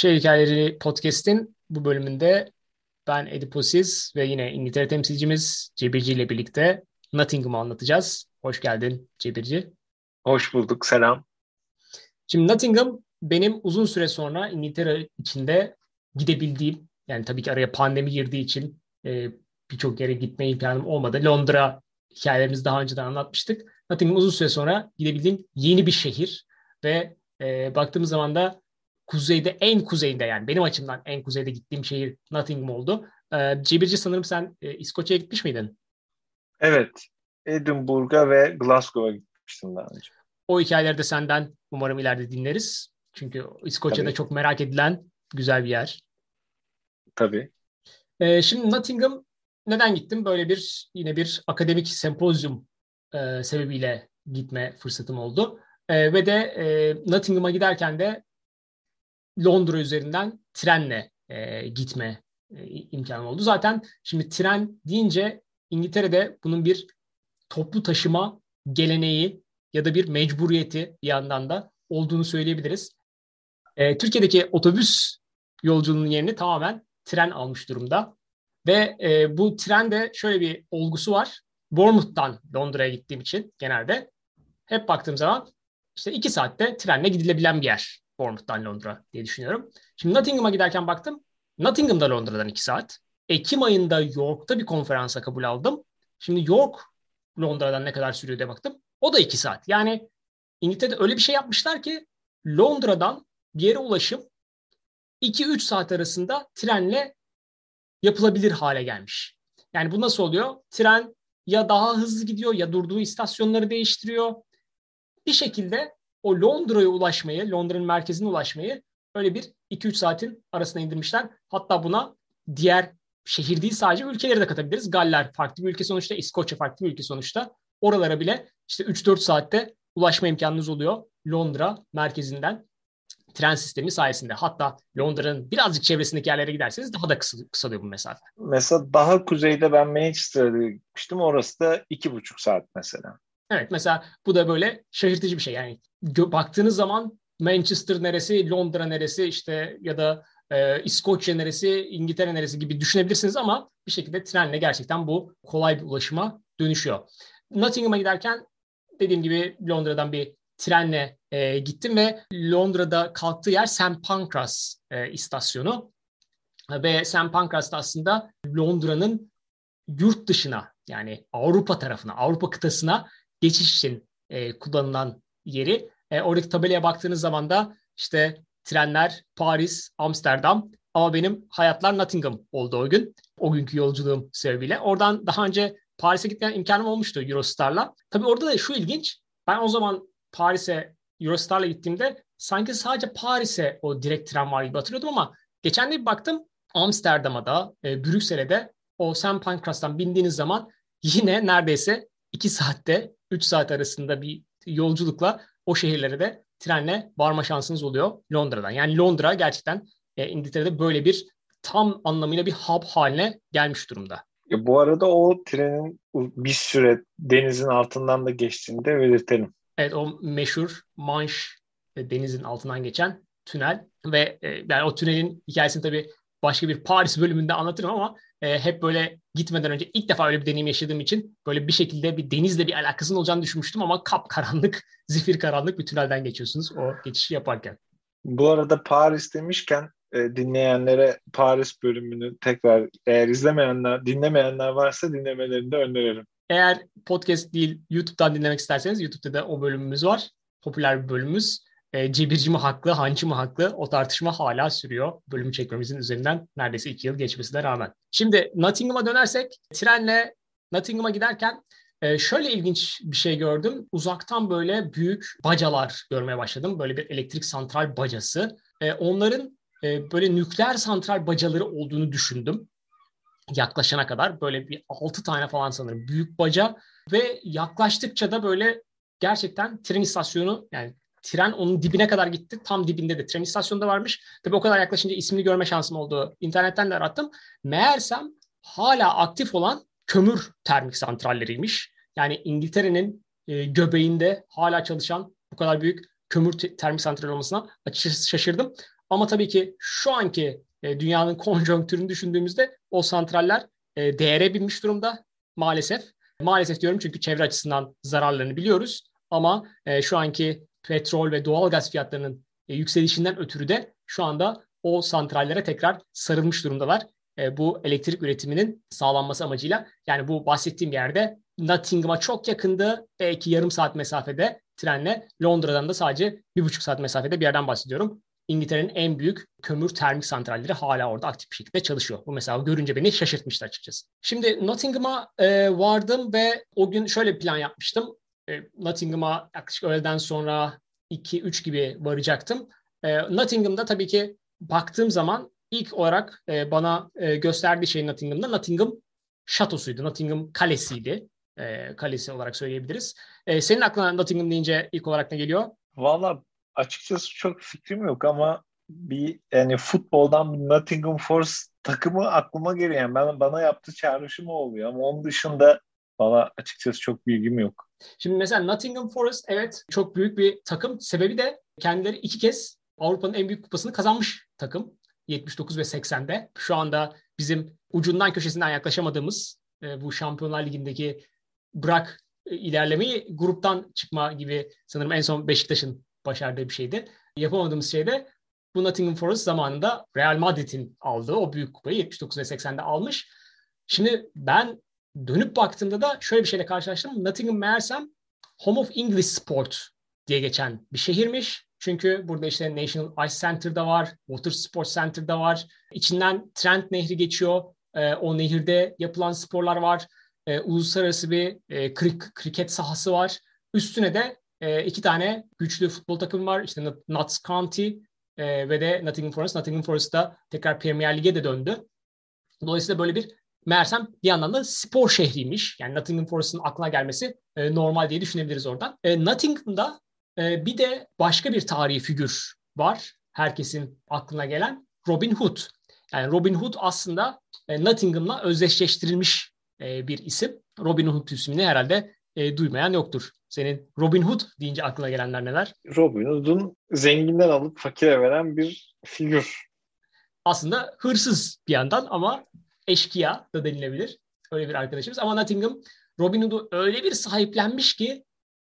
Şehir Hikayeleri Podcast'in bu bölümünde ben Ediposiz ve yine İngiltere temsilcimiz Cebirci ile birlikte Nottingham'ı anlatacağız. Hoş geldin Cebirci. Hoş bulduk, selam. Şimdi Nottingham benim uzun süre sonra İngiltere içinde gidebildiğim, yani tabii ki araya pandemi girdiği için e, birçok yere gitme imkanım olmadı. Londra hikayelerimizi daha önceden anlatmıştık. Nottingham uzun süre sonra gidebildiğim yeni bir şehir ve e, baktığımız zaman da kuzeyde en kuzeyinde yani benim açımdan en kuzeyde gittiğim şehir Nottingham oldu. Ee, Cebirci sanırım sen e, İskoçya'ya gitmiş miydin? Evet. Edinburgh'a ve Glasgow'a gitmiştim daha önce. O hikayeleri de senden umarım ileride dinleriz. Çünkü İskoçya'da Tabii. çok merak edilen güzel bir yer. Tabii. Ee, şimdi Nottingham neden gittim? Böyle bir yine bir akademik sempozyum e, sebebiyle gitme fırsatım oldu. E, ve de e, Nottingham'a giderken de Londra üzerinden trenle e, gitme e, imkanı oldu. Zaten şimdi tren deyince İngiltere'de bunun bir toplu taşıma geleneği ya da bir mecburiyeti bir yandan da olduğunu söyleyebiliriz. E, Türkiye'deki otobüs yolculuğunun yerini tamamen tren almış durumda. Ve e, bu trende şöyle bir olgusu var. Bournemouth'tan Londra'ya gittiğim için genelde hep baktığım zaman işte iki saatte trenle gidilebilen bir yer. Bournemouth'tan Londra diye düşünüyorum. Şimdi Nottingham'a giderken baktım. Nottingham'da Londra'dan 2 saat. Ekim ayında York'ta bir konferansa kabul aldım. Şimdi York Londra'dan ne kadar sürüyor diye baktım. O da 2 saat. Yani İngiltere'de öyle bir şey yapmışlar ki Londra'dan bir yere ulaşım 2-3 saat arasında trenle yapılabilir hale gelmiş. Yani bu nasıl oluyor? Tren ya daha hızlı gidiyor ya durduğu istasyonları değiştiriyor. Bir şekilde o Londra'ya ulaşmayı, Londra'nın merkezine ulaşmayı öyle bir 2-3 saatin arasına indirmişler. Hatta buna diğer şehir değil sadece ülkeleri de katabiliriz. Galler farklı bir ülke sonuçta, İskoçya farklı bir ülke sonuçta. Oralara bile işte 3-4 saatte ulaşma imkanınız oluyor Londra merkezinden tren sistemi sayesinde. Hatta Londra'nın birazcık çevresindeki yerlere giderseniz daha da kısa, kısalıyor bu mesafe. Mesela daha kuzeyde ben Manchester'da gitmiştim. Orası da iki buçuk saat mesela. Evet mesela bu da böyle şaşırtıcı bir şey. Yani baktığınız zaman Manchester neresi, Londra neresi işte ya da e, İskoçya neresi, İngiltere neresi gibi düşünebilirsiniz ama bir şekilde trenle gerçekten bu kolay bir ulaşıma dönüşüyor. Nottingham'a giderken dediğim gibi Londra'dan bir trenle e, gittim ve Londra'da kalktığı yer St. Pancras e, istasyonu. Ve St. Pancras da aslında Londra'nın yurt dışına yani Avrupa tarafına, Avrupa kıtasına geçiş için e, kullanılan yeri. E, oradaki tabelaya baktığınız zaman da işte trenler Paris, Amsterdam ama benim hayatlar Nottingham oldu o gün. O günkü yolculuğum sebebiyle. Oradan daha önce Paris'e gitme imkanım olmuştu Eurostar'la. Tabii orada da şu ilginç. Ben o zaman Paris'e Eurostar'la gittiğimde sanki sadece Paris'e o direkt tren var gibi hatırlıyordum ama geçen de bir baktım Amsterdam'a da, e, Brüksel'e de o St. Pancras'tan bindiğiniz zaman yine neredeyse 2 saatte 3 saat arasında bir yolculukla o şehirlere de trenle varma şansınız oluyor Londra'dan. Yani Londra gerçekten e, İngiltere'de böyle bir tam anlamıyla bir hub haline gelmiş durumda. Ya bu arada o trenin bir süre denizin altından da geçtiğini de belirtelim. Evet o meşhur Manche e, denizin altından geçen tünel ve e, yani o tünelin hikayesini tabii başka bir Paris bölümünde anlatırım ama e, hep böyle gitmeden önce ilk defa öyle bir deneyim yaşadığım için böyle bir şekilde bir denizle bir alakasının olacağını düşünmüştüm ama kap karanlık, zifir karanlık bir tünelden geçiyorsunuz o geçişi yaparken. Bu arada Paris demişken e, dinleyenlere Paris bölümünü tekrar eğer izlemeyenler, dinlemeyenler varsa dinlemelerini de öneririm. Eğer podcast değil YouTube'dan dinlemek isterseniz YouTube'da da o bölümümüz var. Popüler bir bölümümüz e, cebirci mi haklı, hancı mı haklı o tartışma hala sürüyor. Bölümü çekmemizin üzerinden neredeyse iki yıl geçmesine rağmen. Şimdi Nottingham'a dönersek trenle Nottingham'a giderken e, şöyle ilginç bir şey gördüm. Uzaktan böyle büyük bacalar görmeye başladım. Böyle bir elektrik santral bacası. E, onların e, böyle nükleer santral bacaları olduğunu düşündüm. Yaklaşana kadar böyle bir altı tane falan sanırım büyük baca ve yaklaştıkça da böyle gerçekten tren istasyonu yani tren onun dibine kadar gitti. Tam dibinde de tren istasyonu da varmış. Tabii o kadar yaklaşınca ismini görme şansım oldu. İnternetten de arattım. Meğersem hala aktif olan kömür termik santralleriymiş. Yani İngiltere'nin e, göbeğinde hala çalışan bu kadar büyük kömür termik santral olmasına açıkçası şaşırdım. Ama tabii ki şu anki e, dünyanın konjonktürünü düşündüğümüzde o santraller e, değere binmiş durumda maalesef. Maalesef diyorum çünkü çevre açısından zararlarını biliyoruz. Ama e, şu anki petrol ve doğal gaz fiyatlarının e, yükselişinden ötürü de şu anda o santrallere tekrar sarılmış durumdalar. E, bu elektrik üretiminin sağlanması amacıyla. Yani bu bahsettiğim yerde Nottingham'a çok yakındı. Belki yarım saat mesafede trenle. Londra'dan da sadece bir buçuk saat mesafede bir yerden bahsediyorum. İngiltere'nin en büyük kömür termik santralleri hala orada aktif bir şekilde çalışıyor. Bu mesela görünce beni şaşırtmıştı açıkçası. Şimdi Nottingham'a e, vardım ve o gün şöyle bir plan yapmıştım. E, Nottingham'a yaklaşık öğleden sonra 2-3 gibi varacaktım. E, Nottingham'da tabii ki baktığım zaman ilk olarak e, bana gösterdiği şey Nottingham'da Nottingham şatosuydu. Nottingham kalesiydi. Kalesi olarak söyleyebiliriz. Senin aklına Nottingham deyince ilk olarak ne geliyor? Valla açıkçası çok fikrim yok ama bir yani futboldan bir Nottingham Forest takımı aklıma geliyor. Yani ben, bana yaptığı çağrışım oluyor ama onun dışında valla açıkçası çok bilgim yok. Şimdi mesela Nottingham Forest evet çok büyük bir takım. Sebebi de kendileri iki kez Avrupa'nın en büyük kupasını kazanmış takım. 79 ve 80'de. Şu anda bizim ucundan köşesinden yaklaşamadığımız e, bu Şampiyonlar Ligi'ndeki bırak e, ilerlemeyi gruptan çıkma gibi sanırım en son Beşiktaş'ın başardığı bir şeydi. Yapamadığımız şey de bu Nottingham Forest zamanında Real Madrid'in aldığı o büyük kupayı 79 ve 80'de almış. Şimdi ben dönüp baktığımda da şöyle bir şeyle karşılaştım. Nottingham meğersem Home of English Sport diye geçen bir şehirmiş. Çünkü burada işte National Ice Center'da var, Water Sports Center'da var. İçinden Trent Nehri geçiyor. E, o nehirde yapılan sporlar var. E, uluslararası bir e, krik, kriket sahası var. Üstüne de e, iki tane güçlü futbol takımı var. İşte Notts County e, ve de Nottingham Forest. Nottingham Forest da tekrar Premier Lig'e de döndü. Dolayısıyla böyle bir meğersem bir yandan da spor şehriymiş. Yani Nottingham Forest'ın aklına gelmesi e, normal diye düşünebiliriz oradan. E, Nottingham'da e, bir de başka bir tarihi figür var. Herkesin aklına gelen Robin Hood. Yani Robin Hood aslında e, Nottingham'la özdeşleştirilmiş e, bir isim. Robin Hood ismini herhalde e, duymayan yoktur. Senin Robin Hood deyince aklına gelenler neler? Robin Hood'un zenginden alıp fakire veren bir figür. Aslında hırsız bir yandan ama eşkıya da denilebilir. Öyle bir arkadaşımız. Ama Nottingham Robin Hood'u öyle bir sahiplenmiş ki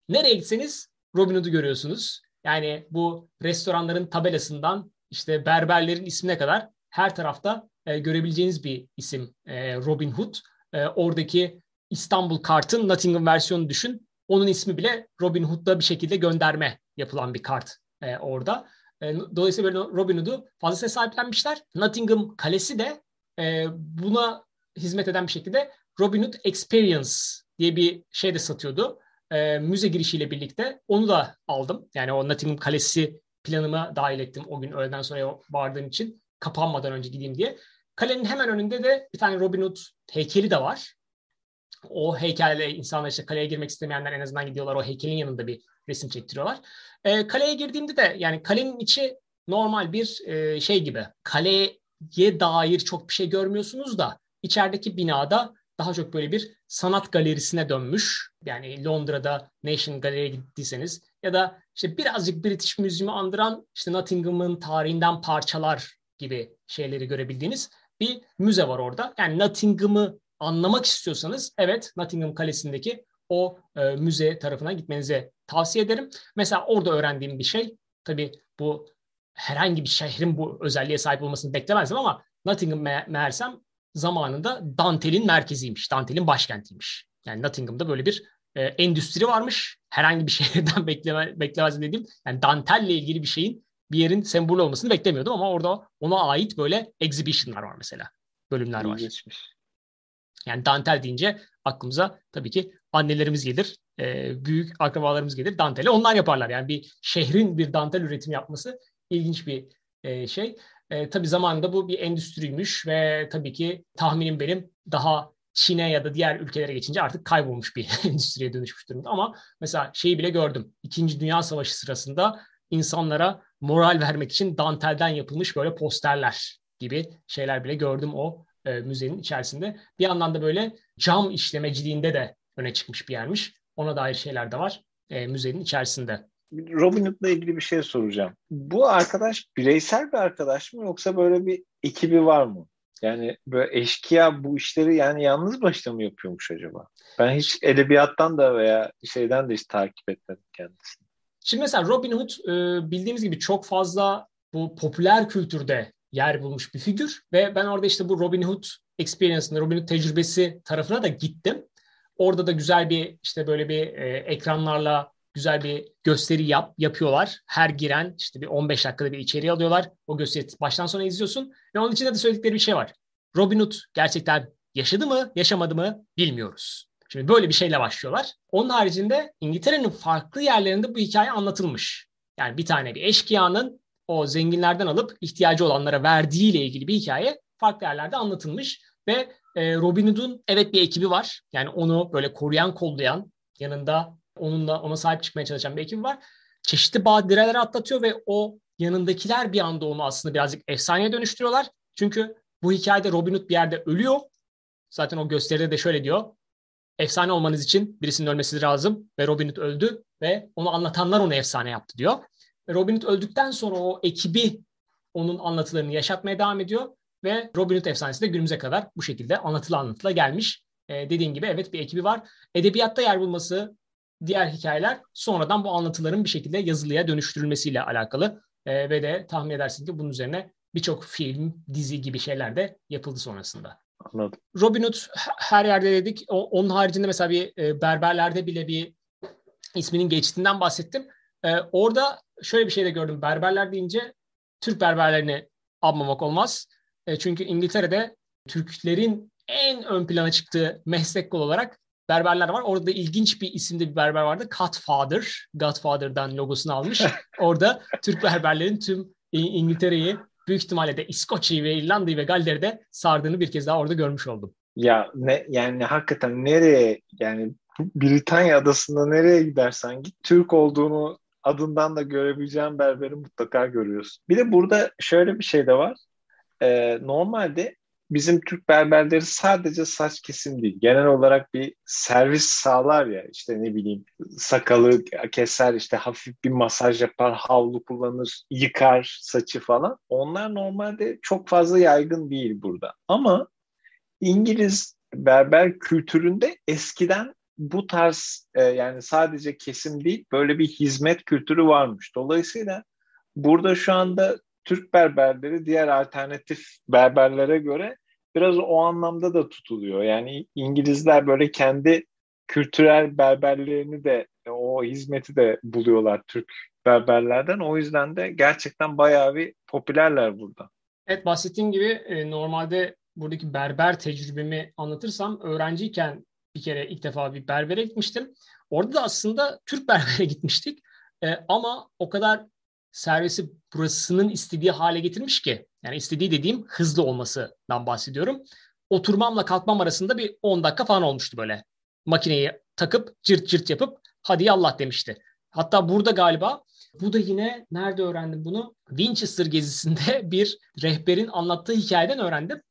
nereye gitseniz Robin Hood'u görüyorsunuz. Yani bu restoranların tabelasından işte berberlerin ismine kadar her tarafta e, görebileceğiniz bir isim e, Robin Hood. E, oradaki İstanbul kartın Nottingham versiyonu düşün. Onun ismi bile Robin Hood'da bir şekilde gönderme yapılan bir kart e, orada. E, dolayısıyla böyle Robin Hood'u fazlasıyla sahiplenmişler. Nottingham Kalesi de e, buna hizmet eden bir şekilde Robin Hood Experience diye bir şey de satıyordu. E, müze girişiyle birlikte onu da aldım. Yani o Nottingham Kalesi planıma dahil ettim o gün öğleden sonra vardığım için kapanmadan önce gideyim diye. Kalenin hemen önünde de bir tane Robin Hood heykeli de var o heykelle insanlar işte kaleye girmek istemeyenler en azından gidiyorlar o heykelin yanında bir resim çektiriyorlar. E, kaleye girdiğimde de yani kalenin içi normal bir e, şey gibi. Kaleye dair çok bir şey görmüyorsunuz da içerideki binada daha çok böyle bir sanat galerisine dönmüş. Yani Londra'da Nation Gallery'e gittiyseniz ya da işte birazcık British Museum'u andıran işte Nottingham'ın tarihinden parçalar gibi şeyleri görebildiğiniz bir müze var orada. Yani Nottingham'ı anlamak istiyorsanız evet Nottingham Kalesi'ndeki o e, müze tarafına gitmenizi tavsiye ederim. Mesela orada öğrendiğim bir şey tabii bu herhangi bir şehrin bu özelliğe sahip olmasını beklemezdim ama Nottingham me- meğersem zamanında Dantel'in merkeziymiş. Dantel'in başkentiymiş. Yani Nottingham'da böyle bir e, endüstri varmış. Herhangi bir şehirden bekleme, beklemezdim dediğim. Yani Dantel'le ilgili bir şeyin bir yerin sembolü olmasını beklemiyordum ama orada ona ait böyle exhibition'lar var mesela. Bölümler var. Geçmiş. Yani dantel deyince aklımıza tabii ki annelerimiz gelir, e, büyük akrabalarımız gelir danteli. Onlar yaparlar. Yani bir şehrin bir dantel üretimi yapması ilginç bir e, şey. E, tabii zamanında bu bir endüstriymiş ve tabii ki tahminim benim daha Çin'e ya da diğer ülkelere geçince artık kaybolmuş bir endüstriye dönüşmüş durumda. Ama mesela şeyi bile gördüm. İkinci Dünya Savaşı sırasında insanlara moral vermek için dantelden yapılmış böyle posterler gibi şeyler bile gördüm o e, müzenin içerisinde. Bir yandan da böyle cam işlemeciliğinde de öne çıkmış bir yermiş. Ona dair şeyler de var e, müzenin içerisinde. Robin Hood'la ilgili bir şey soracağım. Bu arkadaş bireysel bir arkadaş mı yoksa böyle bir ekibi var mı? Yani böyle eşkıya bu işleri yani yalnız başına mı yapıyormuş acaba? Ben hiç edebiyattan da veya şeyden de hiç takip etmedim kendisini. Şimdi mesela Robin Hood e, bildiğimiz gibi çok fazla bu popüler kültürde yer bulmuş bir figür ve ben orada işte bu Robin Hood experience'ını, Robin Hood tecrübesi tarafına da gittim. Orada da güzel bir işte böyle bir e, ekranlarla güzel bir gösteri yap, yapıyorlar. Her giren işte bir 15 dakikada bir içeriği alıyorlar. O gösteri baştan sona izliyorsun. Ve onun içinde de söyledikleri bir şey var. Robin Hood gerçekten yaşadı mı, yaşamadı mı bilmiyoruz. Şimdi böyle bir şeyle başlıyorlar. Onun haricinde İngiltere'nin farklı yerlerinde bu hikaye anlatılmış. Yani bir tane bir eşkıyanın o zenginlerden alıp ihtiyacı olanlara verdiğiyle ilgili bir hikaye farklı yerlerde anlatılmış. Ve e, Robin Hood'un evet bir ekibi var. Yani onu böyle koruyan, kollayan, yanında onunla ona sahip çıkmaya çalışan bir ekibi var. Çeşitli badireler atlatıyor ve o yanındakiler bir anda onu aslında birazcık efsaneye dönüştürüyorlar. Çünkü bu hikayede Robin Hood bir yerde ölüyor. Zaten o gösteride de şöyle diyor. Efsane olmanız için birisinin ölmesi lazım ve Robin Hood öldü ve onu anlatanlar onu efsane yaptı diyor. Ve Robin Hood öldükten sonra o ekibi onun anlatılarını yaşatmaya devam ediyor ve Robin Hood efsanesi de günümüze kadar bu şekilde anlatıla anlatıla gelmiş. Ee, dediğin gibi evet bir ekibi var. Edebiyatta yer bulması diğer hikayeler sonradan bu anlatıların bir şekilde yazılıya dönüştürülmesiyle alakalı. Ee, ve de tahmin edersin ki bunun üzerine birçok film, dizi gibi şeyler de yapıldı sonrasında. Anladım. Robin Hood her yerde dedik. O, onun haricinde mesela bir e, berberlerde bile bir isminin geçtiğinden bahsettim. E, orada şöyle bir şey de gördüm. Berberler deyince Türk berberlerini anmamak olmaz. E, çünkü İngiltere'de Türklerin en ön plana çıktığı meslek kol olarak berberler var. Orada da ilginç bir isimde bir berber vardı. Godfather. Godfather'dan logosunu almış. Orada Türk berberlerin tüm İngiltere'yi büyük ihtimalle de İskoçya'yı ve İrlanda'yı ve Galler'i de sardığını bir kez daha orada görmüş oldum. Ya ne yani hakikaten nereye yani Britanya adasında nereye gidersen git Türk olduğunu adından da görebileceğin berberi mutlaka görüyorsun. Bir de burada şöyle bir şey de var. Ee, normalde bizim Türk berberleri sadece saç kesim değil. Genel olarak bir servis sağlar ya işte ne bileyim sakalı keser işte hafif bir masaj yapar, havlu kullanır, yıkar saçı falan. Onlar normalde çok fazla yaygın değil burada. Ama İngiliz berber kültüründe eskiden bu tarz e, yani sadece kesim değil böyle bir hizmet kültürü varmış. Dolayısıyla burada şu anda Türk berberleri diğer alternatif berberlere göre biraz o anlamda da tutuluyor. Yani İngilizler böyle kendi kültürel berberlerini de o hizmeti de buluyorlar Türk berberlerden. O yüzden de gerçekten bayağı bir popülerler burada. Evet bahsettiğim gibi e, normalde buradaki berber tecrübemi anlatırsam öğrenciyken bir kere ilk defa bir berbere gitmiştim. Orada da aslında Türk berbere gitmiştik. E, ama o kadar servisi burasının istediği hale getirmiş ki yani istediği dediğim hızlı olmasından bahsediyorum. Oturmamla kalkmam arasında bir 10 dakika falan olmuştu böyle. Makineyi takıp cırt cırt yapıp hadi yallah demişti. Hatta burada galiba bu da yine nerede öğrendim bunu? Winchester gezisinde bir rehberin anlattığı hikayeden öğrendim.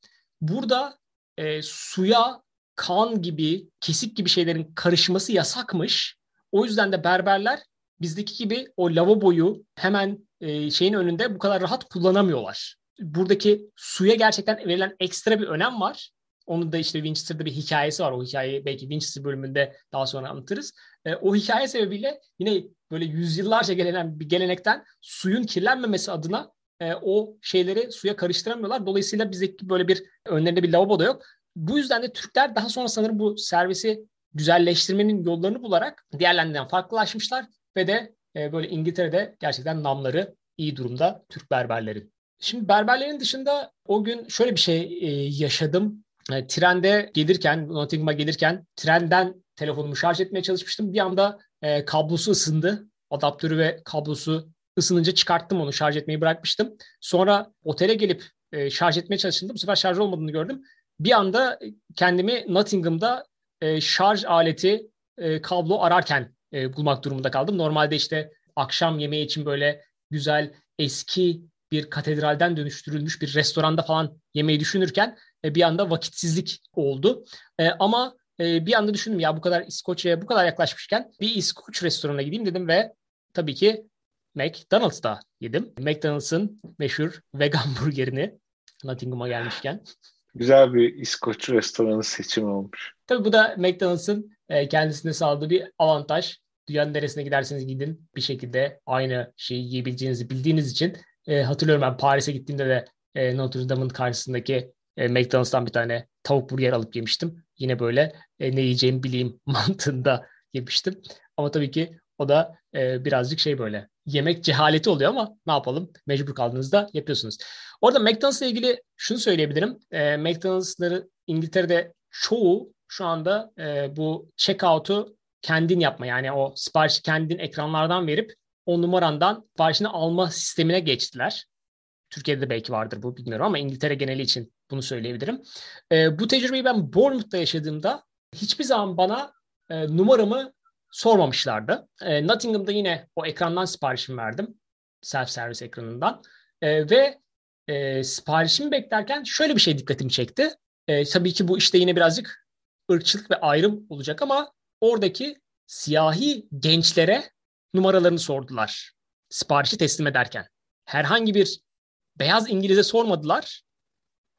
Burada e, suya kan gibi, kesik gibi şeylerin karışması yasakmış. O yüzden de berberler bizdeki gibi o lavaboyu hemen e, şeyin önünde bu kadar rahat kullanamıyorlar. Buradaki suya gerçekten verilen ekstra bir önem var. Onun da işte Winchester'da bir hikayesi var. O hikayeyi belki Winchester bölümünde daha sonra anlatırız. E, o hikaye sebebiyle yine böyle yüzyıllarca gelen bir gelenekten suyun kirlenmemesi adına e, o şeyleri suya karıştıramıyorlar. Dolayısıyla bizdeki böyle bir önlerinde bir lavabo da yok. Bu yüzden de Türkler daha sonra sanırım bu servisi güzelleştirmenin yollarını bularak diğerlerinden farklılaşmışlar ve de e, böyle İngiltere'de gerçekten namları iyi durumda Türk berberlerin. Şimdi berberlerin dışında o gün şöyle bir şey e, yaşadım. E, trende gelirken, Nottingham'a gelirken trenden telefonumu şarj etmeye çalışmıştım. Bir anda e, kablosu ısındı. Adaptörü ve kablosu ısınınca çıkarttım onu, şarj etmeyi bırakmıştım. Sonra otele gelip e, şarj etmeye çalıştım. Bu sefer şarj olmadığını gördüm. Bir anda kendimi Nottingham'da e, şarj aleti, e, kablo ararken e, bulmak durumunda kaldım. Normalde işte akşam yemeği için böyle güzel eski bir katedralden dönüştürülmüş bir restoranda falan yemeği düşünürken e, bir anda vakitsizlik oldu. E, ama e, bir anda düşündüm ya bu kadar İskoçya'ya bu kadar yaklaşmışken bir İskoç restoranına gideyim dedim ve tabii ki McDonald's'ta yedim. McDonald's'ın meşhur vegan burgerini Nottingham'a gelmişken. Güzel bir İskoç restoranı seçimi olmuş. Tabii bu da McDonald's'ın e, kendisine sağladığı bir avantaj. Dünyanın neresine giderseniz gidin bir şekilde aynı şeyi yiyebileceğinizi bildiğiniz için e, hatırlıyorum ben Paris'e gittiğimde de e, Notre Dame'ın karşısındaki e, McDonald's'tan bir tane tavuk burger alıp yemiştim. Yine böyle e, ne yiyeceğimi bileyim mantığında yemiştim. Ama tabii ki o da e, birazcık şey böyle yemek cehaleti oluyor ama ne yapalım mecbur kaldığınızda yapıyorsunuz. Orada McDonald's'la ilgili şunu söyleyebilirim. E, McDonald's'ları İngiltere'de çoğu şu anda e, bu checkout'u kendin yapma yani o siparişi kendin ekranlardan verip o numarandan siparişini alma sistemine geçtiler. Türkiye'de de belki vardır bu bilmiyorum ama İngiltere geneli için bunu söyleyebilirim. E, bu tecrübeyi ben Bournemouth'ta yaşadığımda hiçbir zaman bana e, numaramı sormamışlardı. E, Nottingham'da yine o ekrandan siparişimi verdim. Self-service ekranından. E, ve e, siparişimi beklerken şöyle bir şey dikkatimi çekti. E, tabii ki bu işte yine birazcık ırkçılık ve ayrım olacak ama oradaki siyahi gençlere numaralarını sordular. Siparişi teslim ederken. Herhangi bir beyaz İngiliz'e sormadılar.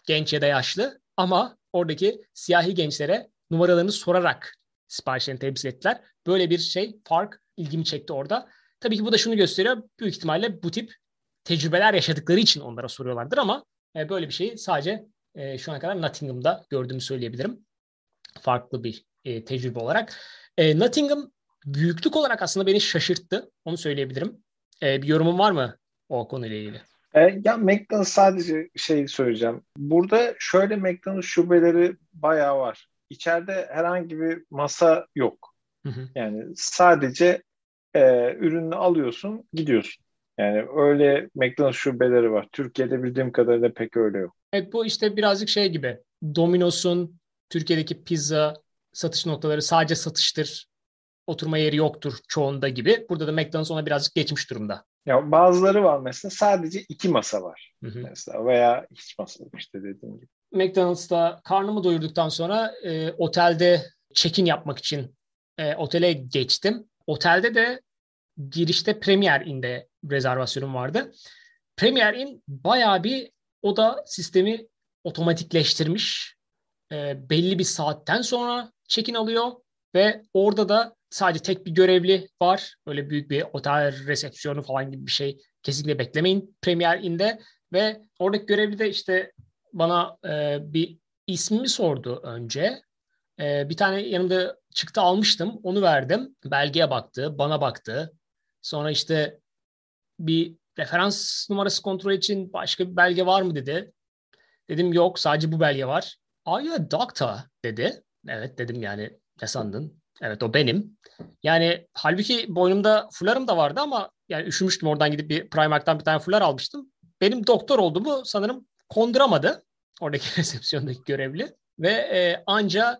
Genç ya da yaşlı ama oradaki siyahi gençlere numaralarını sorarak siparişlerini temsil ettiler. Böyle bir şey fark ilgimi çekti orada. Tabii ki bu da şunu gösteriyor. Büyük ihtimalle bu tip tecrübeler yaşadıkları için onlara soruyorlardır ama e, böyle bir şeyi sadece e, şu ana kadar Nottingham'da gördüğümü söyleyebilirim. Farklı bir e, tecrübe olarak. Nottingham büyüklük olarak aslında beni şaşırttı. Onu söyleyebilirim. E, bir yorumun var mı o konuyla ilgili? E, ya McDonald's sadece şey söyleyeceğim. Burada şöyle McDonald's şubeleri bayağı var. İçeride herhangi bir masa yok. Hı hı. Yani sadece e, ürünü alıyorsun, gidiyorsun. Yani öyle McDonald's şubeleri var. Türkiye'de bildiğim kadarıyla pek öyle yok. Evet bu işte birazcık şey gibi. Domino's'un Türkiye'deki pizza satış noktaları sadece satıştır. Oturma yeri yoktur çoğunda gibi. Burada da McDonald's ona birazcık geçmiş durumda. Ya bazıları var mesela sadece iki masa var. Hı hı. Mesela veya hiç masa yok işte dediğim gibi. McDonald's'ta karnımı doyurduktan sonra e, otelde check-in yapmak için e, otele geçtim. Otelde de girişte Premier Inn'de rezervasyonum vardı. Premier Inn bayağı bir oda sistemi otomatikleştirmiş. E, belli bir saatten sonra check-in alıyor ve orada da sadece tek bir görevli var. Öyle büyük bir otel resepsiyonu falan gibi bir şey kesinlikle beklemeyin Premier Inn'de ve oradaki görevli de işte bana e, bir ismimi sordu önce. E, bir tane yanımda çıktı almıştım. Onu verdim. Belgeye baktı, bana baktı. Sonra işte bir referans numarası kontrol için başka bir belge var mı dedi. Dedim yok sadece bu belge var. Are you a doctor? dedi. Evet dedim yani ne sandın? Evet o benim. Yani halbuki boynumda fularım da vardı ama yani üşümüştüm oradan gidip bir Primark'tan bir tane fular almıştım. Benim doktor olduğumu sanırım konduramadı oradaki resepsiyondaki görevli ve e, anca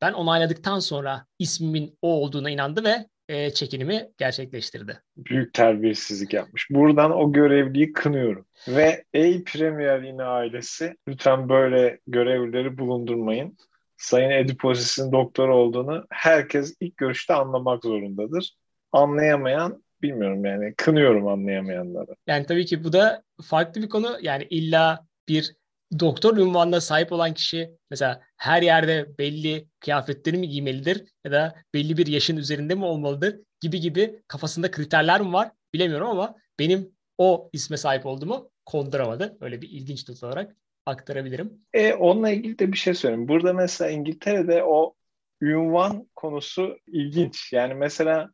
ben onayladıktan sonra ismimin o olduğuna inandı ve e, çekinimi gerçekleştirdi. Büyük terbiyesizlik yapmış. Buradan o görevliyi kınıyorum. Ve ey Premier yine ailesi lütfen böyle görevlileri bulundurmayın. Sayın Ediposis'in doktor olduğunu herkes ilk görüşte anlamak zorundadır. Anlayamayan bilmiyorum yani kınıyorum anlayamayanları. Yani tabii ki bu da farklı bir konu. Yani illa bir doktor ünvanına sahip olan kişi mesela her yerde belli kıyafetleri mi giymelidir ya da belli bir yaşın üzerinde mi olmalıdır gibi gibi kafasında kriterler mi var bilemiyorum ama benim o isme sahip olduğumu konduramadı. Öyle bir ilginç not olarak aktarabilirim. E, onunla ilgili de bir şey söyleyeyim. Burada mesela İngiltere'de o ünvan konusu ilginç. Yani mesela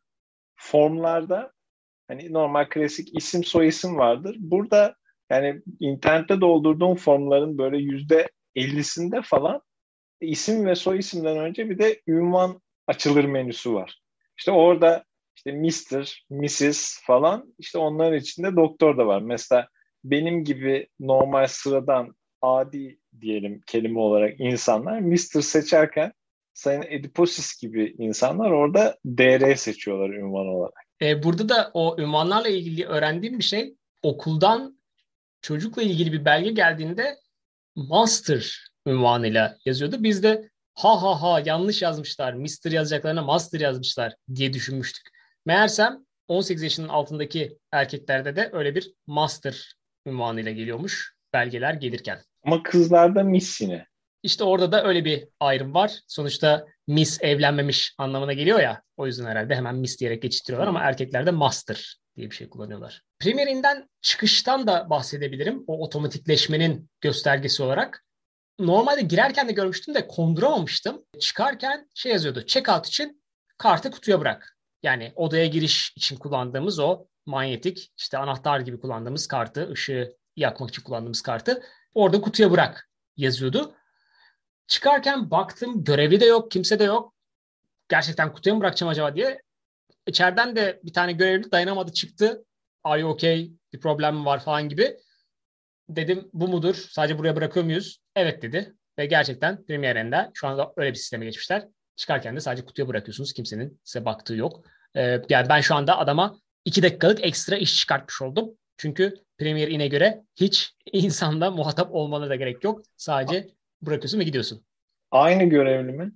formlarda hani normal klasik isim soy isim vardır. Burada yani internette doldurduğum formların böyle yüzde ellisinde falan isim ve soy isimden önce bir de ünvan açılır menüsü var. İşte orada işte Mr., Mrs. falan işte onların içinde doktor da var. Mesela benim gibi normal sıradan adi diyelim kelime olarak insanlar Mr. seçerken Sayın Ediposis gibi insanlar orada DR seçiyorlar ünvan olarak. E, burada da o ünvanlarla ilgili öğrendiğim bir şey okuldan çocukla ilgili bir belge geldiğinde master ünvanıyla yazıyordu. Biz de ha ha ha yanlış yazmışlar. Mister yazacaklarına master yazmışlar diye düşünmüştük. Meğersem 18 yaşının altındaki erkeklerde de öyle bir master ünvanıyla geliyormuş belgeler gelirken. Ama kızlarda miss yine. İşte orada da öyle bir ayrım var. Sonuçta miss evlenmemiş anlamına geliyor ya. O yüzden herhalde hemen miss diyerek geçiştiriyorlar ama erkeklerde master diye bir şey kullanıyorlar. Premier'inden çıkıştan da bahsedebilirim. O otomatikleşmenin göstergesi olarak. Normalde girerken de görmüştüm de konduramamıştım. Çıkarken şey yazıyordu. Checkout için kartı kutuya bırak. Yani odaya giriş için kullandığımız o manyetik işte anahtar gibi kullandığımız kartı, ışığı yakmak için kullandığımız kartı orada kutuya bırak yazıyordu. Çıkarken baktım görevli de yok, kimse de yok. Gerçekten kutuya mı bırakacağım acaba diye. İçeriden de bir tane görevli dayanamadı çıktı. Are you okay? Bir problem mi var falan gibi. Dedim bu mudur? Sadece buraya bırakıyor muyuz? Evet dedi. Ve gerçekten Premiere'nde şu anda öyle bir sisteme geçmişler. Çıkarken de sadece kutuya bırakıyorsunuz. Kimsenin size baktığı yok. Ee, yani ben şu anda adama iki dakikalık ekstra iş çıkartmış oldum. Çünkü Premier In'e göre hiç insanda muhatap olmana da gerek yok. Sadece bırakıyorsun ve gidiyorsun. Aynı görevli mi?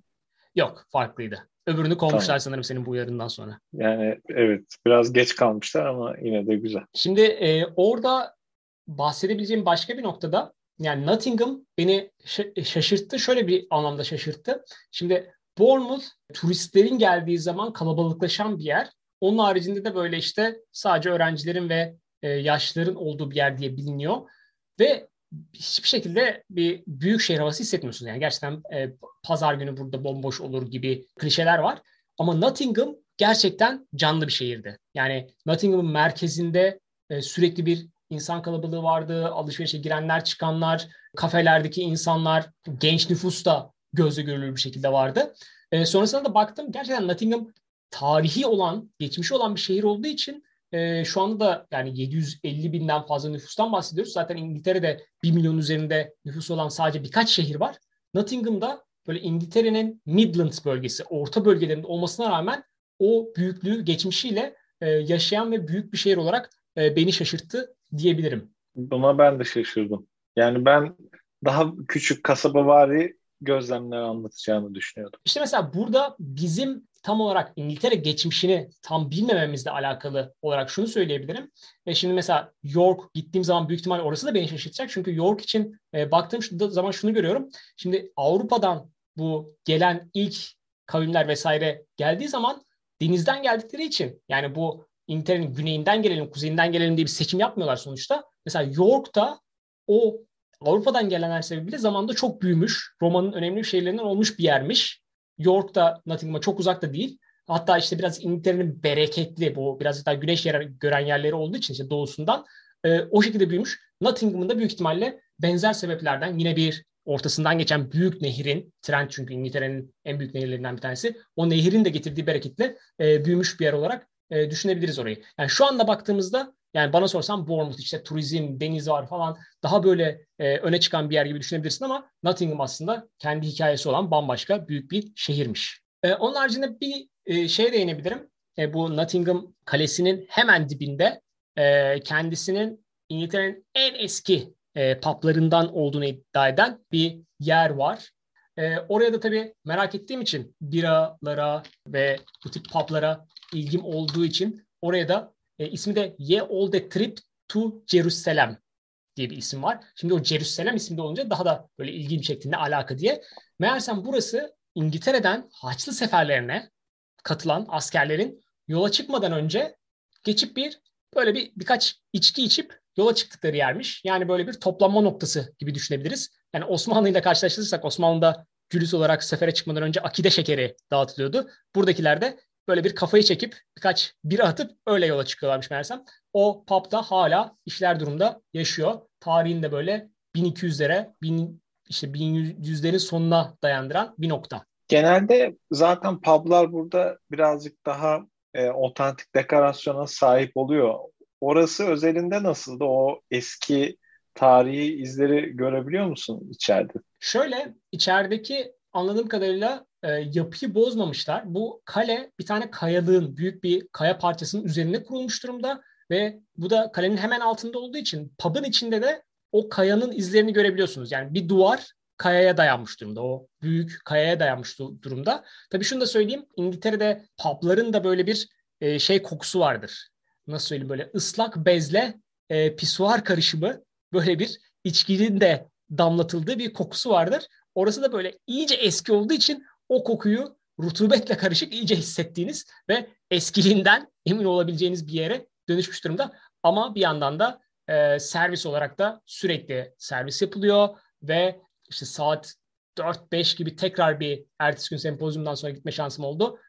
Yok farklıydı. Öbürünü kovmuşlar tamam. sanırım senin bu uyarından sonra. Yani evet biraz geç kalmışlar ama yine de güzel. Şimdi e, orada bahsedebileceğim başka bir noktada yani Nottingham beni şaşırttı. Şöyle bir anlamda şaşırttı. Şimdi Bournemouth turistlerin geldiği zaman kalabalıklaşan bir yer. Onun haricinde de böyle işte sadece öğrencilerin ve e, yaşlıların olduğu bir yer diye biliniyor. Ve hiçbir şekilde bir büyük şehir havası hissetmiyorsun. Yani gerçekten e, pazar günü burada bomboş olur gibi klişeler var. Ama Nottingham gerçekten canlı bir şehirdi. Yani Nottingham'ın merkezinde e, sürekli bir insan kalabalığı vardı. Alışverişe girenler, çıkanlar, kafelerdeki insanlar, genç nüfus da gözle görülür bir şekilde vardı. E, sonrasında da baktım gerçekten Nottingham tarihi olan, geçmişi olan bir şehir olduğu için e, şu anda da yani 750 binden fazla nüfustan bahsediyoruz. Zaten İngiltere'de 1 milyon üzerinde nüfus olan sadece birkaç şehir var. Nottingham'da böyle İngiltere'nin Midlands bölgesi, orta bölgelerinde olmasına rağmen o büyüklüğü geçmişiyle e, yaşayan ve büyük bir şehir olarak e, beni şaşırttı diyebilirim. Buna ben de şaşırdım. Yani ben daha küçük kasaba vari gözlemler anlatacağını düşünüyordum. İşte mesela burada bizim tam olarak İngiltere geçmişini tam bilmememizle alakalı olarak şunu söyleyebilirim. E şimdi mesela York gittiğim zaman büyük ihtimal orası da beni şaşırtacak. Çünkü York için e, baktığım zaman şunu görüyorum. Şimdi Avrupa'dan bu gelen ilk kavimler vesaire geldiği zaman denizden geldikleri için yani bu İngiltere'nin güneyinden gelelim, kuzeyinden gelelim diye bir seçim yapmıyorlar sonuçta. Mesela York'ta o Avrupa'dan gelenler sebebiyle zamanda çok büyümüş. Roma'nın önemli şehirlerinden olmuş bir yermiş. York da Nottingham'a çok uzakta değil. Hatta işte biraz İngiltere'nin bereketli bu biraz daha güneş yer, gören yerleri olduğu için işte doğusundan e, o şekilde büyümüş. Nottingham'ın da büyük ihtimalle benzer sebeplerden yine bir ortasından geçen büyük nehirin, Trent çünkü İngiltere'nin en büyük nehirlerinden bir tanesi, o nehirin de getirdiği bereketle e, büyümüş bir yer olarak e, düşünebiliriz orayı. Yani şu anda baktığımızda yani bana sorsan Bournemouth işte turizm, deniz var falan daha böyle e, öne çıkan bir yer gibi düşünebilirsin ama Nottingham aslında kendi hikayesi olan bambaşka büyük bir şehirmiş. E, onun haricinde bir e, şeye değinebilirim. E, bu Nottingham Kalesi'nin hemen dibinde e, kendisinin İngiltere'nin en eski e, publarından olduğunu iddia eden bir yer var. E, oraya da tabii merak ettiğim için biralara ve bu tip publara ilgim olduğu için oraya da e, ismi de Ye All The Trip to Jerusalem diye bir isim var. Şimdi o Jerusalem isminde olunca daha da böyle ilginç şeklinde alaka diye. Meğersem burası İngiltere'den Haçlı seferlerine katılan askerlerin yola çıkmadan önce geçip bir böyle bir birkaç içki içip yola çıktıkları yermiş. Yani böyle bir toplanma noktası gibi düşünebiliriz. Yani Osmanlı ile karşılaştırırsak Osmanlı'da cülüs olarak sefere çıkmadan önce akide şekeri dağıtılıyordu. Buradakiler de böyle bir kafayı çekip birkaç bir atıp öyle yola çıkıyorlarmış meğersem. O pub'da hala işler durumda yaşıyor. Tarihinde böyle 1200'lere, 1000 işte 1100'lerin sonuna dayandıran bir nokta. Genelde zaten publar burada birazcık daha e, otantik dekorasyona sahip oluyor. Orası özelinde nasıldı? O eski tarihi izleri görebiliyor musun içeride? Şöyle içerideki anladığım kadarıyla e, yapıyı bozmamışlar. Bu kale bir tane kayalığın, büyük bir kaya parçasının üzerine kurulmuş durumda ve bu da kalenin hemen altında olduğu için pub'ın içinde de o kayanın izlerini görebiliyorsunuz. Yani bir duvar kayaya dayanmış durumda. O büyük kayaya dayanmış durumda. Tabii şunu da söyleyeyim. İngiltere'de pubların da böyle bir e, şey kokusu vardır. Nasıl söyleyeyim böyle ıslak bezle e, pisuar karışımı böyle bir içkinin de damlatıldığı bir kokusu vardır. Orası da böyle iyice eski olduğu için o kokuyu rutubetle karışık iyice hissettiğiniz ve eskiliğinden emin olabileceğiniz bir yere dönüşmüş durumda. Ama bir yandan da e, servis olarak da sürekli servis yapılıyor ve işte saat 4-5 gibi tekrar bir ertesi gün sempozyumdan sonra gitme şansım oldu.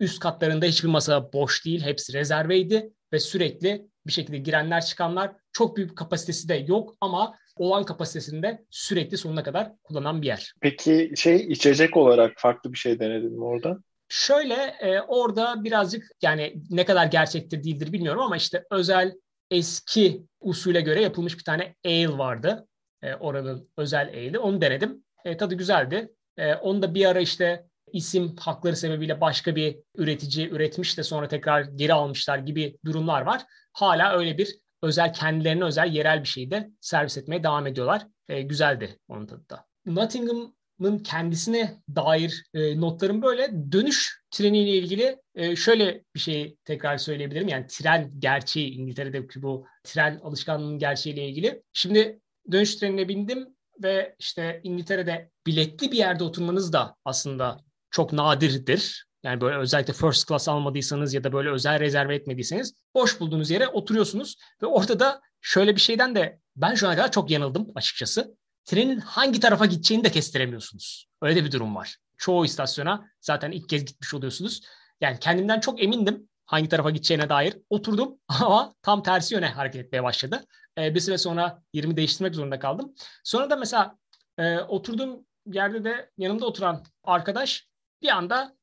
Üst katlarında hiçbir masa boş değil. Hepsi rezerveydi ve sürekli bir şekilde girenler çıkanlar çok büyük kapasitesi de yok ama olan kapasitesinde sürekli sonuna kadar kullanan bir yer. Peki şey içecek olarak farklı bir şey denedin mi orada? Şöyle e, orada birazcık yani ne kadar gerçektir değildir bilmiyorum ama işte özel eski usule göre yapılmış bir tane ale vardı. E, oranın özel ale'i. Onu denedim. E, tadı güzeldi. E, onu da bir ara işte isim hakları sebebiyle başka bir üretici üretmiş de sonra tekrar geri almışlar gibi durumlar var. Hala öyle bir özel kendilerine özel yerel bir şeyi de servis etmeye devam ediyorlar. E, güzeldi onun tadı da. Nottingham'ın kendisine dair e, notlarım böyle. Dönüş treniyle ilgili e, şöyle bir şey tekrar söyleyebilirim. Yani tren gerçeği İngiltere'deki bu tren alışkanlığının gerçeğiyle ilgili. Şimdi dönüş trenine bindim ve işte İngiltere'de biletli bir yerde oturmanız da aslında çok nadirdir. Yani böyle özellikle first class almadıysanız ya da böyle özel rezerve etmediyseniz boş bulduğunuz yere oturuyorsunuz ve orada da şöyle bir şeyden de ben şu ana kadar çok yanıldım açıkçası. Trenin hangi tarafa gideceğini de kestiremiyorsunuz. Öyle de bir durum var. Çoğu istasyona zaten ilk kez gitmiş oluyorsunuz. Yani kendimden çok emindim hangi tarafa gideceğine dair. Oturdum ama tam tersi yöne hareket etmeye başladı. Ee, bir süre sonra yerimi değiştirmek zorunda kaldım. Sonra da mesela e, oturduğum yerde de yanımda oturan arkadaş bir anda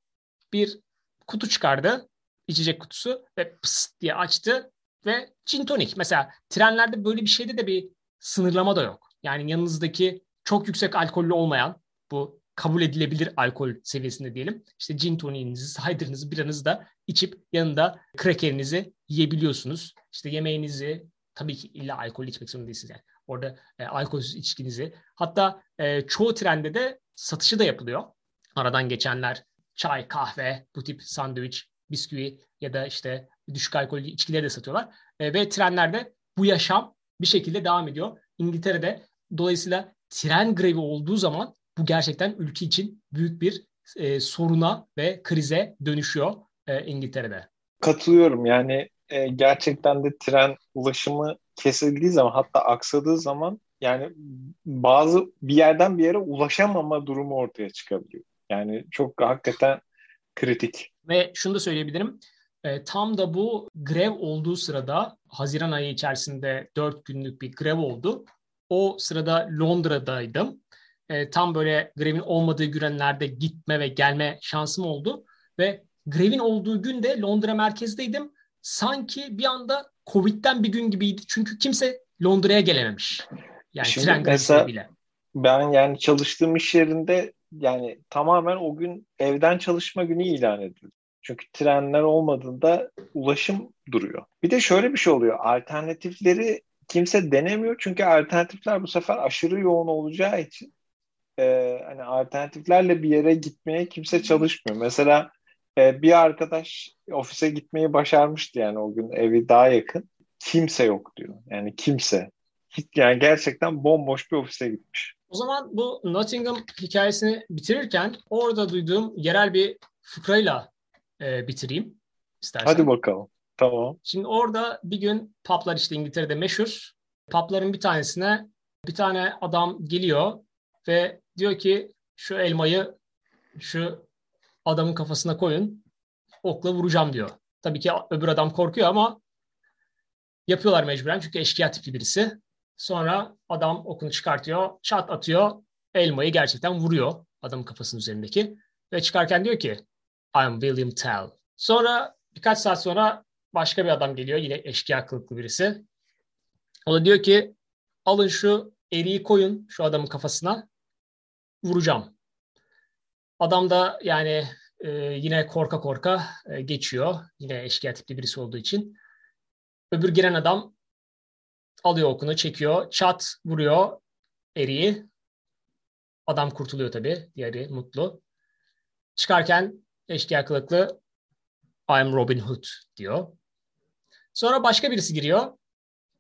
bir kutu çıkardı. içecek kutusu ve pıs diye açtı ve gin tonic. Mesela trenlerde böyle bir şeyde de bir sınırlama da yok. Yani yanınızdaki çok yüksek alkollü olmayan bu kabul edilebilir alkol seviyesinde diyelim. İşte gin tonic'inizi, cider'ınızı, biranızı da içip yanında krakerinizi yiyebiliyorsunuz. İşte yemeğinizi tabii ki illa alkol içmek zorunda değilsiniz yani. Orada e, alkolsüz içkinizi. Hatta e, çoğu trende de satışı da yapılıyor. Aradan geçenler çay, kahve, bu tip sandviç, bisküvi ya da işte düşük alkollü içkileri de satıyorlar. E, ve trenlerde bu yaşam bir şekilde devam ediyor. İngiltere'de dolayısıyla tren grevi olduğu zaman bu gerçekten ülke için büyük bir e, soruna ve krize dönüşüyor e, İngiltere'de. Katılıyorum yani e, gerçekten de tren ulaşımı kesildiği zaman hatta aksadığı zaman yani bazı bir yerden bir yere ulaşamama durumu ortaya çıkabiliyor. Yani çok hakikaten kritik. Ve şunu da söyleyebilirim. E, tam da bu grev olduğu sırada Haziran ayı içerisinde 4 günlük bir grev oldu. O sırada Londra'daydım. E, tam böyle grevin olmadığı günlerde gitme ve gelme şansım oldu. Ve grevin olduğu günde Londra merkezdeydim. Sanki bir anda Covid'den bir gün gibiydi. Çünkü kimse Londra'ya gelememiş. Yani Şimdi tren mesela bile. Ben yani çalıştığım iş yerinde yani tamamen o gün evden çalışma günü ilan edildi. Çünkü trenler olmadığında ulaşım duruyor. Bir de şöyle bir şey oluyor. Alternatifleri kimse denemiyor. Çünkü alternatifler bu sefer aşırı yoğun olacağı için e, hani alternatiflerle bir yere gitmeye kimse çalışmıyor. Mesela e, bir arkadaş ofise gitmeyi başarmıştı yani o gün evi daha yakın. Kimse yok diyor. Yani kimse. Yani gerçekten bomboş bir ofise gitmiş. O zaman bu Nottingham hikayesini bitirirken orada duyduğum yerel bir fıkrayla e, bitireyim istersen. Hadi bakalım. Tamam. Şimdi orada bir gün publar işte İngiltere'de meşhur. Pubların bir tanesine bir tane adam geliyor ve diyor ki şu elmayı şu adamın kafasına koyun okla vuracağım diyor. Tabii ki öbür adam korkuyor ama yapıyorlar mecburen çünkü eşkıya tipli birisi. Sonra adam okunu çıkartıyor, çat atıyor, elmayı gerçekten vuruyor adamın kafasının üzerindeki. Ve çıkarken diyor ki I'm William Tell. Sonra birkaç saat sonra başka bir adam geliyor, yine eşkıya kılıklı birisi. O da diyor ki alın şu eriği koyun şu adamın kafasına, vuracağım. Adam da yani e, yine korka korka e, geçiyor. Yine eşkıya tipli birisi olduğu için. Öbür giren adam alıyor okunu, çekiyor, çat vuruyor eriği. Adam kurtuluyor tabii. Diğeri mutlu. Çıkarken eşkıya kılıklı I'm Robin Hood diyor. Sonra başka birisi giriyor.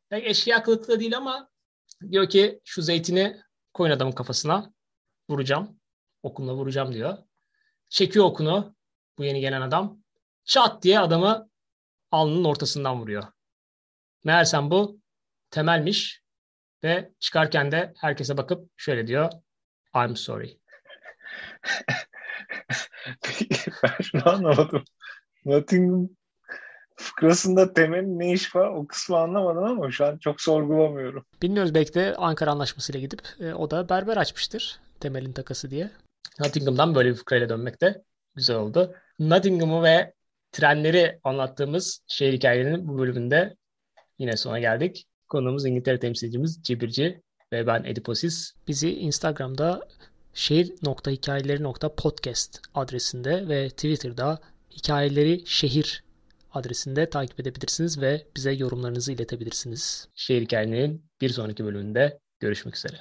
Pek eşkıya kılıklı değil ama diyor ki şu zeytini koyun adamın kafasına. Vuracağım. Okumla vuracağım diyor. Çekiyor okunu bu yeni gelen adam. Çat diye adamı alnının ortasından vuruyor. Meğersem bu temelmiş ve çıkarken de herkese bakıp şöyle diyor. I'm sorry. ben şunu anlamadım. Nottingham fıkrasında temelin ne iş var o kısmı anlamadım ama şu an çok sorgulamıyorum. Bilmiyoruz belki de Ankara Anlaşması'yla gidip e, o da berber açmıştır temelin takası diye. Nottingham'dan böyle bir fıkrayla dönmek de güzel oldu. Nottingham'ı ve trenleri anlattığımız şehir hikayelerinin bu bölümünde yine sona geldik. Konuğumuz İngiltere temsilcimiz Cebirci ve ben Ediposis. Bizi Instagram'da şehir.hikayeleri.podcast adresinde ve Twitter'da hikayeleri şehir adresinde takip edebilirsiniz ve bize yorumlarınızı iletebilirsiniz. Şehir hikayelerinin bir sonraki bölümünde görüşmek üzere.